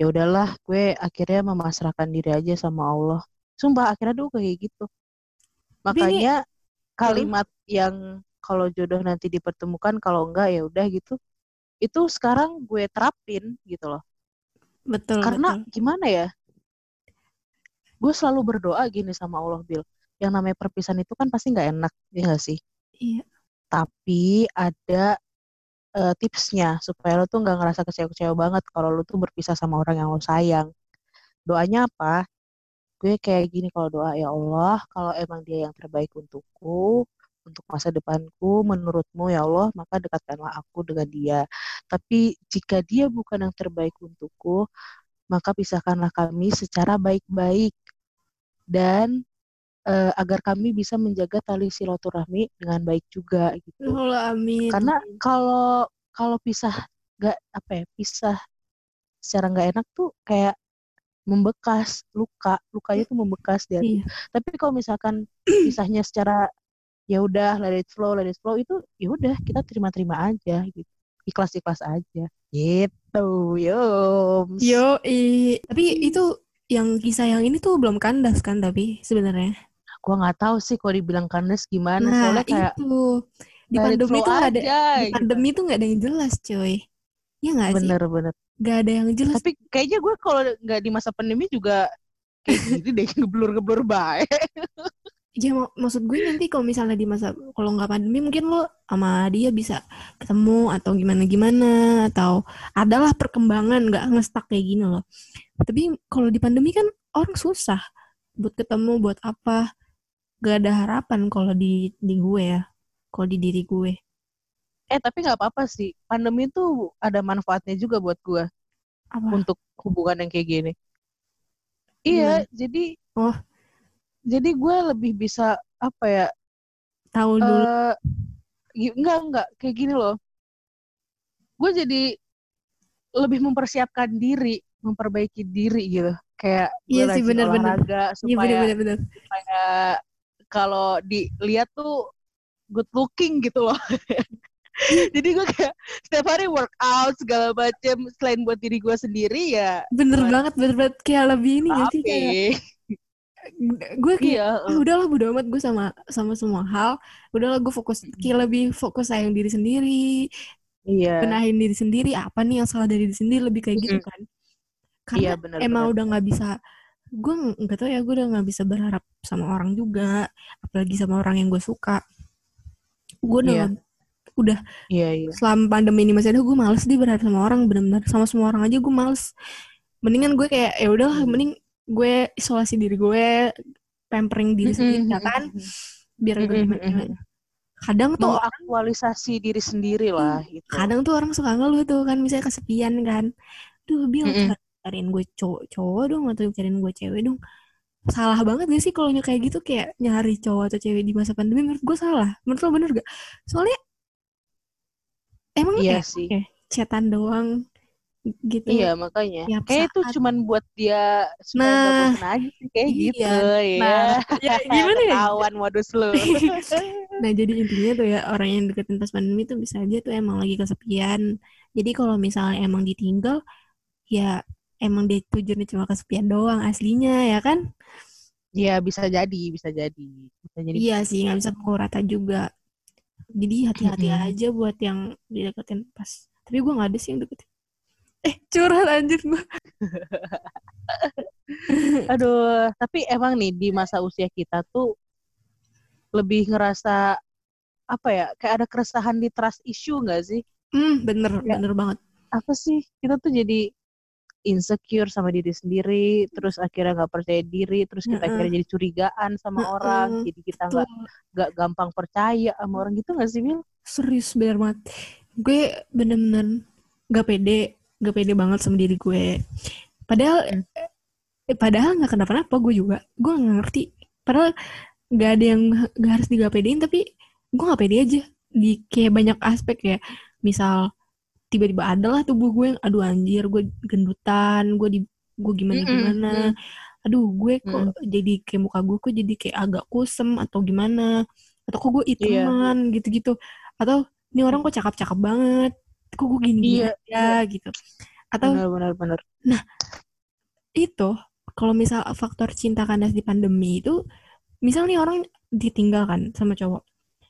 Ya udahlah gue akhirnya memasrahkan diri aja sama Allah. Sumpah akhirnya dulu kayak gitu. Tapi ini- Makanya kalimat yang kalau jodoh nanti dipertemukan kalau enggak ya udah gitu. Itu sekarang gue terapin gitu loh. betul Karena betul. gimana ya? Gue selalu berdoa gini sama Allah Bil. Yang namanya perpisahan itu kan pasti nggak enak, ya nggak sih? iya Tapi ada eh, tipsnya supaya lo tuh nggak ngerasa kecewa-kecewa banget kalau lo tuh berpisah sama orang yang lo sayang. Doanya apa? Gue kayak gini kalau doa ya Allah, kalau emang dia yang terbaik untukku, untuk masa depanku, menurutmu ya Allah, maka dekatkanlah aku dengan dia. Tapi jika dia bukan yang terbaik untukku, maka pisahkanlah kami secara baik-baik dan eh, agar kami bisa menjaga tali silaturahmi dengan baik juga gitu. Allah amin Karena kalau kalau pisah nggak apa ya pisah secara nggak enak tuh kayak membekas luka lukanya tuh membekas di hati. iya Tapi kalau misalkan (clears throat) pisahnya secara ya udah let it flow let it flow itu ya udah kita terima-terima aja gitu ikhlas-ikhlas aja gitu yums yo i tapi itu yang kisah yang ini tuh belum kandas kan tapi sebenarnya. Gua nggak tahu sih kalau dibilang kandas gimana. Nah, Soalnya kayak itu di pandemi tuh nggak ada aja, di gitu. pandemi tuh nggak ada yang jelas, coy. Ya nggak sih? bener-bener. Nggak ada yang jelas. Tapi kayaknya gue kalau nggak di masa pandemi juga kayak gini deh (laughs) ngeblur-ngeblur baik. Ya mak- maksud gue nanti kalau misalnya di masa kalau nggak pandemi mungkin lo sama dia bisa ketemu atau gimana gimana atau adalah perkembangan nggak ngestak kayak gini loh. Tapi kalau di pandemi kan orang susah buat ketemu buat apa gak ada harapan kalau di di gue ya kalau di diri gue Eh tapi nggak apa-apa sih. Pandemi tuh ada manfaatnya juga buat gue apa untuk hubungan yang kayak gini. Iya, jadi Oh. jadi gue lebih bisa apa ya? tahu dulu eh gi- enggak enggak kayak gini loh. Gue jadi lebih mempersiapkan diri, memperbaiki diri gitu. Kayak gue Iya sih, olahraga iya supaya bener bener bener supaya kalau dilihat tuh good looking gitu loh. (laughs) (laughs) Jadi gue kayak setiap hari workout segala macem selain buat diri gue sendiri ya. bener Cuman- banget bener banget. Kayak lebih ini gak sih kayak gue kayak iya, ah, udahlah bodo amat gue sama sama semua hal. Udahlah gue fokus kayak lebih fokus sayang diri sendiri iya, benahin diri sendiri apa nih yang salah dari diri sendiri lebih kayak gitu kan. Karena Iya, benar, emang udah nggak bisa gue nggak tahu ya gue udah nggak bisa berharap sama orang juga apalagi sama orang yang gue suka. Gue udah Iya. Udah iya, iya. selama pandemi ini masih ada gue males deh berharap sama orang benar-benar sama semua orang aja gue males mendingan gue kayak ya udahlah Hmm. mending gue isolasi diri gue pampering diri sendiri ya kan biar gue gimana mm-mm. kadang tuh orang Mengaktualisasi diri sendiri lah gitu. kadang tuh orang suka ngeluh tuh kan misalnya kesepian kan duh bilang Mm-mm. cariin gue cowok cowok dong atau cariin gue cewek dong salah banget gak sih kalau kayak gitu kayak nyari cowok atau cewek di masa pandemi menurut gue salah menurut lo bener gak soalnya emang Iya ya sih. oke, chatan doang gitu Iya makanya. Tiap Kayak itu cuman buat dia supaya Nah, aja sih kayak iya. gitu ya. Nah, (laughs) ya gimana ya? Ketahuan modus lu. (laughs) Nah, jadi intinya tuh ya orang yang deketin pas pandemi tuh bisa aja tuh emang lagi kesepian. Jadi kalau misalnya emang ditinggal, ya emang dia tujuannya cuma kesepian doang aslinya ya kan? Iya bisa jadi, bisa jadi, bisa jadi. Iya sih, nggak bisa pukul rata juga. Jadi hati-hati Mm-mm. aja buat yang dideketin pas. Tapi gue nggak ada sih yang deketin. Eh, curhat anjir gue. (laughs) Aduh, tapi emang nih di masa usia kita tuh lebih ngerasa apa ya? Kayak ada keresahan di trust issue nggak sih? Hmm, bener, Ya. bener banget. Apa sih? Kita tuh jadi insecure sama diri sendiri, terus akhirnya nggak percaya diri, terus kita Mm-mm. akhirnya jadi curigaan sama Mm-mm. orang, jadi kita nggak nggak gampang percaya sama orang gitu nggak sih, Mil? serius bener banget. Gue bener-bener gak pede, gak pede banget sama diri gue. Padahal, Hmm. eh, padahal nggak kenapa-napa gue juga. Gue nggak ngerti. Padahal nggak ada yang nggak harus digapedein, tapi gue nggak pede aja di kayak banyak aspek ya. Misal tiba-tiba ada lah tubuh gue yang aduh anjir gue gendutan, gue di gue gimana gimana. Aduh gue kok jadi kayak muka gue kok jadi kayak agak kusem atau gimana. Atau kok gue Iya. iteman gitu-gitu. Atau ini orang kok cakep-cakep banget. Kok gue gini-gini Iya, aja gitu. Atau Benar, benar, benar. itu kalau misal faktor cinta kandas di pandemi itu misal nih orang ditinggal kan sama cowok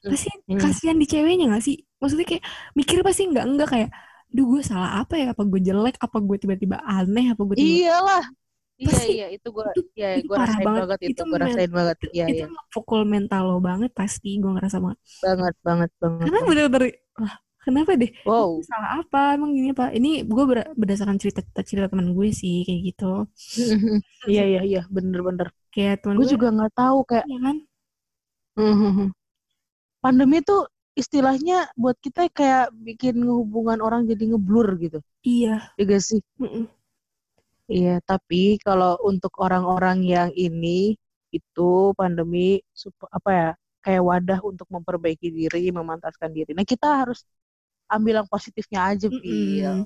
pasti Hmm. kasihan di ceweknya gak sih maksudnya kayak mikir pasti nggak enggak kayak duh gue salah apa ya apa gue jelek apa gue tiba-tiba aneh apa gue tiba Iyalah. Iya, Pasti iya, itu gue itu- ya itu gue parah rasain banget. banget, itu, Itu gue men- rasain banget. Iya, itu iya. pukul mental lo banget pasti gue ngerasa banget Banget, banget, banget. karena bener-bener wah kenapa deh Wow. Salah apa emang gini apa ini gue ber- berdasarkan cerita cerita teman gue sih kayak gitu (laughs) Iya, iya, iya, bener-bener. kayak teman Gue gue juga nggak tahu kayak ya kan pandemi tuh istilahnya buat kita kayak bikin hubungan orang jadi ngeblur gitu. iya Ya gak sih? Mm-mm. Iya, tapi kalau untuk orang-orang yang ini itu pandemi apa ya kayak wadah untuk memperbaiki diri, memantaskan diri. Nah kita harus ambil yang positifnya aja Bil.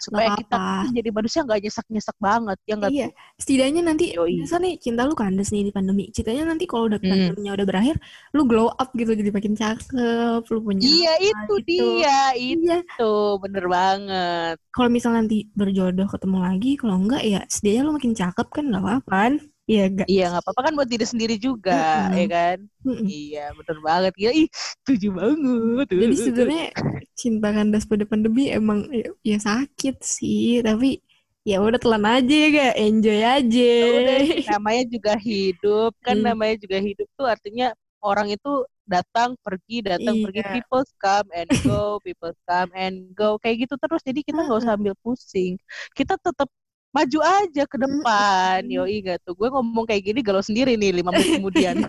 Supaya kita tuh jadi manusia nggak nyesek nyesek banget ya nggak iya setidaknya nanti bisa nih cinta lu kandas nih di pandemi. Ceritanya nanti kalau udah hmm. pandeminya udah berakhir lu glow up gitu jadi makin cakep lu punya iya itu gitu. dia iya. itu bener banget. Kalau misal nanti berjodoh ketemu lagi kalau enggak ya setidaknya lu makin cakep kan nggak apa-apa. kan Iya, gak. Iya, nggak apa-apa kan buat diri sendiri juga, mm-hmm. ya kan? Mm-hmm. Iya, bener banget. Gila, ih, setuju banget. Jadi sebenarnya cinta kandas pada pandemi emang ya, ya sakit sih, tapi ya udah telan aja ya gak enjoy aja ya udah, namanya juga hidup kan hmm. namanya juga hidup tuh artinya orang itu datang pergi datang iya. pergi people come and go people come and go kayak gitu terus jadi kita nggak usah ambil pusing kita tetap maju aja ke depan. Yo gak tuh. Gue ngomong kayak gini galau sendiri nih lima menit kemudian.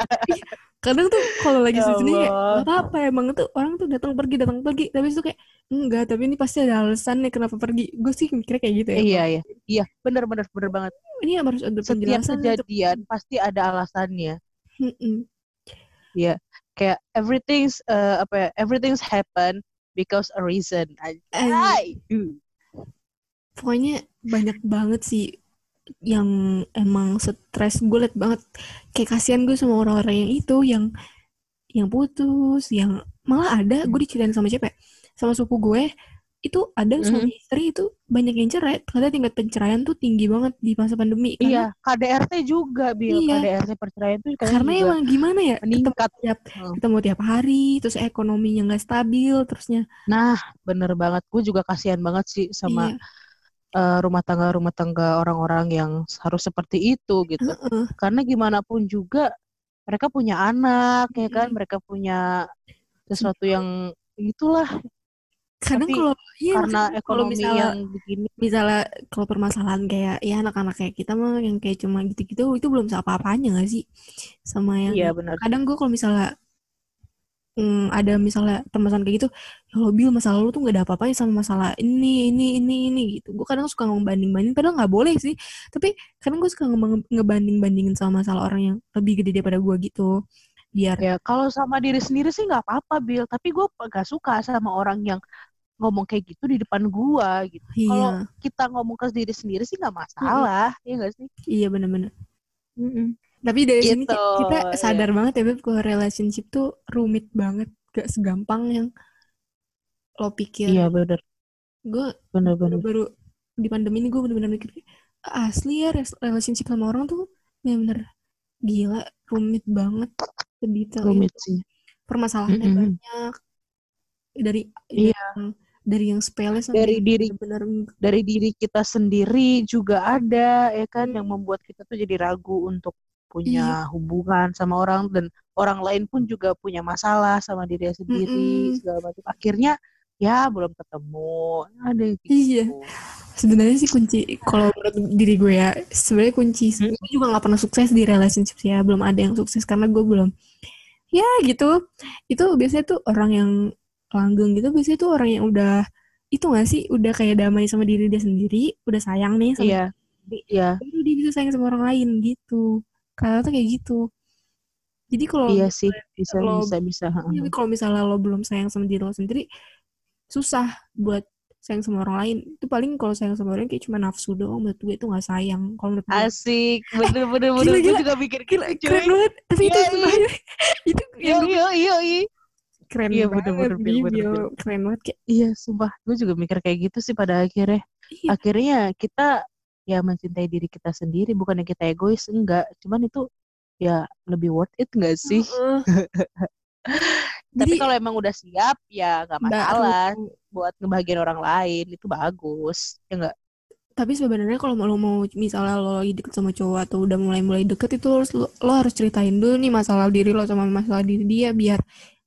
(laughs) Kadang tuh kalau lagi ya sini kayak gak apa-apa emang tuh orang tuh datang pergi datang pergi tapi itu kayak enggak tapi ini pasti ada alasan nih kenapa pergi. Gue sih mikirnya kayak gitu ya. Iya iya. Iya benar benar benar banget. Ini harus ada penjelasan. Setiap kejadian untuk... pasti ada alasannya. Iya. Kayak everything's uh, apa ya? Everything's happen because a reason. Ay pokoknya banyak banget sih yang emang stres gue liat banget kayak kasihan gue sama orang-orang yang itu yang yang putus yang malah ada gue diceritain sama siapa ya? sama suku gue itu ada mm. suami istri itu banyak yang cerai karena tingkat perceraian tuh tinggi banget di masa pandemi iya KDRT juga bil iya. KDRT perceraian tuh karena juga emang gimana ya meningkat ketemu tiap hmm. ketemu tiap hari terus ekonominya nggak stabil terusnya nah bener banget gue juga kasihan banget sih sama iya uh, rumah tangga rumah tangga orang-orang yang harus seperti itu gitu. Uh -uh. karena gimana pun juga mereka punya anak ya kan? Mereka punya sesuatu yang itulah. Kadang kalau iya, karena ekonomi misalnya, yang begini. misalnya kalau permasalahan kayak ya anak-anak kayak kita mah yang kayak cuma gitu-gitu itu belum apa-apanya gak sih? Sama yang iya, benar. kadang gue kalau misalnya hmm, ada misalnya permasalahan kayak gitu ya lo bil masalah lo tuh gak ada apa-apanya sama masalah ini ini ini ini gitu gue kadang suka ngomong banding-banding padahal nggak boleh sih tapi kadang gue suka ngebanding-bandingin sama masalah orang yang lebih gede daripada gue gitu biar ya kalau sama diri sendiri sih nggak apa-apa bil tapi gue gak suka sama orang yang ngomong kayak gitu di depan gua gitu. Iya. Kalau kita ngomong ke diri sendiri sih nggak masalah, mm -hmm. ya gak sih? Iya benar-benar. Mm -hmm. Tapi dari gitu, sini kita iya. sadar yeah. banget ya Beb kalau relationship tuh rumit banget, gak segampang yang lo pikir. Iya bener. Gue bener-bener baru di pandemi ini gue bener-bener mikir asli ya relationship sama orang tuh bener-bener gila rumit banget sedetail rumit sih permasalahannya mm -hmm. banyak dari iya. yang dari yang sepele sampai dari diri benar dari diri kita sendiri juga ada ya kan hmm. yang membuat kita tuh jadi ragu untuk punya iya. hubungan sama orang dan orang lain pun juga punya masalah sama diri sendiri mm -mm. segala macam akhirnya ya belum ketemu ada gitu. iya sebenarnya sih kunci kalau menurut diri gue ya sebenarnya kunci hmm? gue juga nggak pernah sukses di relationship ya belum ada yang sukses karena gue belum ya gitu itu biasanya tuh orang yang langgeng gitu biasanya tuh orang yang udah itu gak sih udah kayak damai sama diri dia sendiri udah sayang nih sama iya. Iya. Baru dia bisa sayang sama orang lain gitu karena tuh kayak gitu. Jadi kalau iya sih bisa lo, bisa bisa tapi kalau misalnya lo belum sayang sama diri lo sendiri susah buat sayang sama orang lain. Itu paling kalau sayang sama orang kayak cuma nafsu doang menurut gue itu gak sayang. Kalau menurut gue. Asik bener bener (laughs) bener. Gila, gue juga mikir gila, gitu, keren banget. Tapi itu iya, iya. itu iya iya iya iya keren iya, banget bener, bener, bener, bener, keren banget kayak iya sumpah. Gue juga mikir kayak gitu sih pada akhirnya. Iya. akhirnya kita ya mencintai diri kita sendiri bukannya kita egois enggak. Cuman itu ya lebih worth it enggak sih? Uh, (laughs) tapi kalau emang udah siap ya nggak masalah enggak. buat ngebahagiain orang lain itu bagus ya enggak tapi sebenarnya kalau lo mau misalnya lo lagi deket sama cowok atau udah mulai mulai deket itu harus lo, lo harus ceritain dulu nih masalah diri lo sama masalah diri dia biar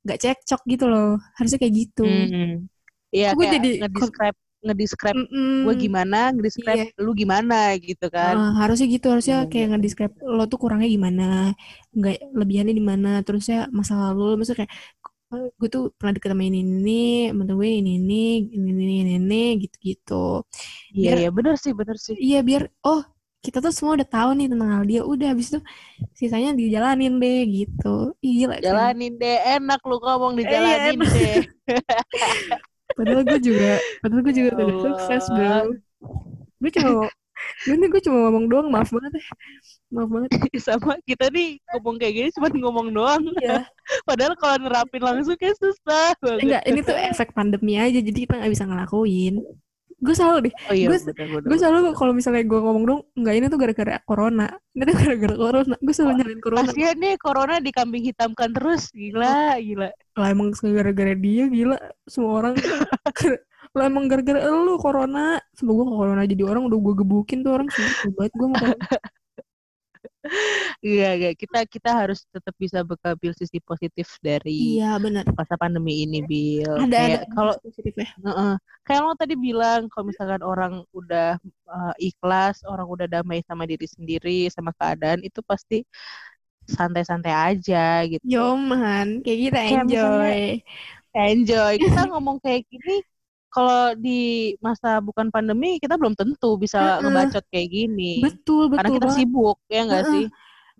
nggak cekcok gitu loh. Harusnya kayak gitu. Hmm. Iya, gue jadi ngedescribe ngedescribe mm -mm. gue gimana, ngedescribe iya. lu gimana gitu kan. Uh, harusnya gitu, harusnya hmm. kayak ngedescribe lo tuh kurangnya gimana, nggak lebihannya di mana, terusnya masa lalu, maksudnya kayak oh, gue tuh pernah deket sama ini ini, temen gue ini ini, ini ini ini, ini gitu gitu. Iya iya benar sih benar sih. Iya biar oh kita tuh semua udah tahu nih tentang hal dia udah habis itu sisanya dijalanin deh gitu Ih, gila kan? Jalanin deh, enak lu ngomong Eh, dijalanin deh. (laughs) padahal gue juga padahal gue juga Ya udah sukses bro gue cuma gue nih gue cuma ngomong doang maaf banget ya maaf banget (laughs) Sama kita nih ngomong kayak gini cuma ngomong doang. Iya. (laughs) Padahal kalau nerapin langsung kayak susah banget. enggak ini tuh efek pandemi aja jadi kita nggak bisa ngelakuin gue selalu deh Oh iya, Gue- selalu kalau misalnya gue ngomong dong enggak ini tuh gara-gara corona. Ini tuh gara-gara corona. Gue selalu nyalain corona. Kasian nih corona dikambing hitamkan terus. Gila, gila. lah emang gara-gara dia gila. Semua orang (laughs) lah emang gara-gara lu corona. Semoga gue corona jadi orang udah gue gebukin tuh orang. Sumpah banget gue mau (laughs) Iya, iya. Kita kita harus tetap bisa mengambil sisi positif dari iya benar masa pandemi ini, Bill. ada ada Kayak kalau positifnya Heeh. Kayak lo tadi bilang, kalau misalkan orang udah uh, ikhlas, orang udah damai sama diri sendiri, sama keadaan, itu pasti santai-santai aja gitu. Yoman, kayak kita Kayak enjoy. Enjoy. Kita ngomong kayak gini, kalau di masa bukan pandemi, kita belum tentu bisa Heeh. ngebacot kayak gini. Betul, Karena betul kita banget. sibuk, ya nggak Heeh. sih?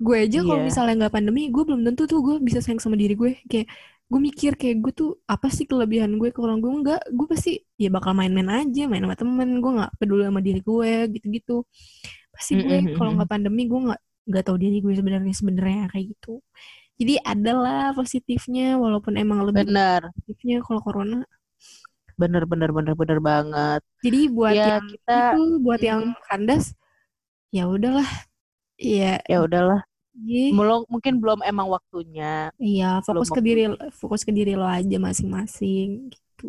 Gue aja kalau Iya. misalnya nggak pandemi, gue belum tentu tuh gue bisa sayang sama diri gue. Kayak gue mikir kayak gue tuh apa sih kelebihan gue kalau gue nggak, gue pasti ya bakal main-main aja, main sama temen. Gue nggak peduli sama diri gue gitu-gitu. Pasti gue Mm-mm, kalau mm-mm. nggak pandemi gue nggak nggak tahu diri gue sebenarnya sebenarnya kayak gitu. Jadi adalah positifnya walaupun emang lebih Bener, positifnya kalau corona. Bener, bener, bener, bener banget. Jadi buat Ya, yang kita- itu, buat yang kandas, ya udahlah. Iya, Ya udahlah, iya, belum mungkin belum emang waktunya. iya, fokus belum ke diri, fokus ke diri lo aja masing-masing gitu.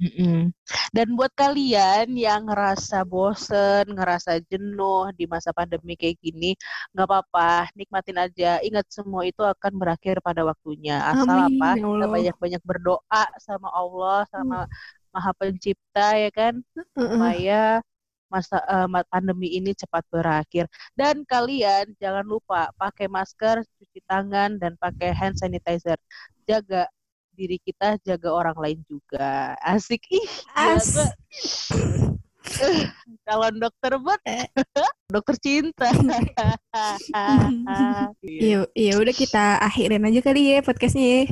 Mm-mm. Dan buat kalian yang ngerasa bosen, ngerasa jenuh di masa pandemi kayak gini, nggak apa-apa, nikmatin aja. Ingat semua itu akan berakhir pada waktunya. Asal Amin, apa? ya Kita banyak-banyak berdoa sama Allah, sama Maha Pencipta ya kan, supaya masa eh, ma- pandemi ini cepat berakhir. Dan kalian jangan lupa pakai masker, cuci tangan, dan pakai hand sanitizer. Jaga diri kita, jaga orang lain juga. Asik ih. gila As. gua. (laughs) Calon dokter buat dokter cinta. (laughs) Iya, iya udah kita akhirin aja kali ya podcastnya ya.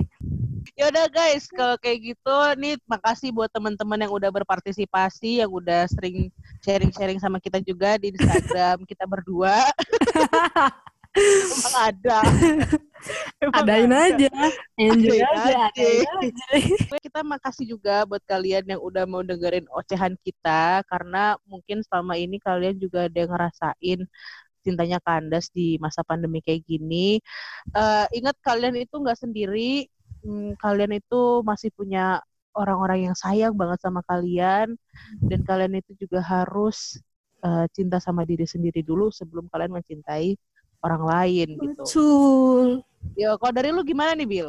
Ya udah guys, kalau kayak gitu nih makasih buat teman-teman yang udah berpartisipasi, yang udah sering sharing-sharing sama kita juga di Instagram (laughs) kita berdua. (laughs) Emang ada. Emang Adain ada. aja, enjoy Adain aja, aja. adain aja. Kita makasih juga buat kalian yang udah mau dengerin ocehan kita karena mungkin selama ini kalian juga ada yang ngerasain cintanya kandas di masa pandemi kayak gini. Eh, ingat kalian itu nggak sendiri, Hmm, kalian itu masih punya orang-orang yang sayang banget sama kalian dan kalian itu juga harus eh, cinta sama diri sendiri dulu sebelum kalian mencintai orang lain gitu. Betul. Ya, kalau dari lu gimana nih, Bill?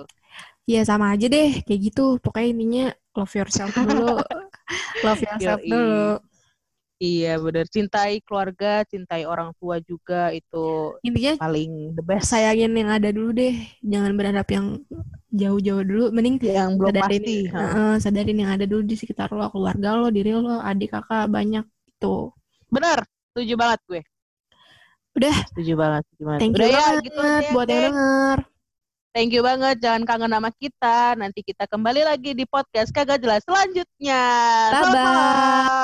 Ya sama aja deh, kayak gitu. Pokoknya intinya love yourself dulu. (laughs) love yourself Yoi. dulu. Iya bener, cintai keluarga, cintai orang tua juga itu Intinya paling the best. sayangin yang ada dulu deh. Jangan berharap yang jauh-jauh dulu. Mending yang belum sadarin, pasti. ha. Heeh, sadarin yang ada dulu di sekitar lo, keluarga lo, diri lo, adik kakak banyak gitu. Bener, setuju banget gue. Udah. Setuju banget. Setuju banget. Thank Udah you ya, banget gitu aja, buat yang denger. Thank you banget. Jangan kangen sama kita. Nanti kita kembali lagi di podcast kagak jelas selanjutnya. Bye bye.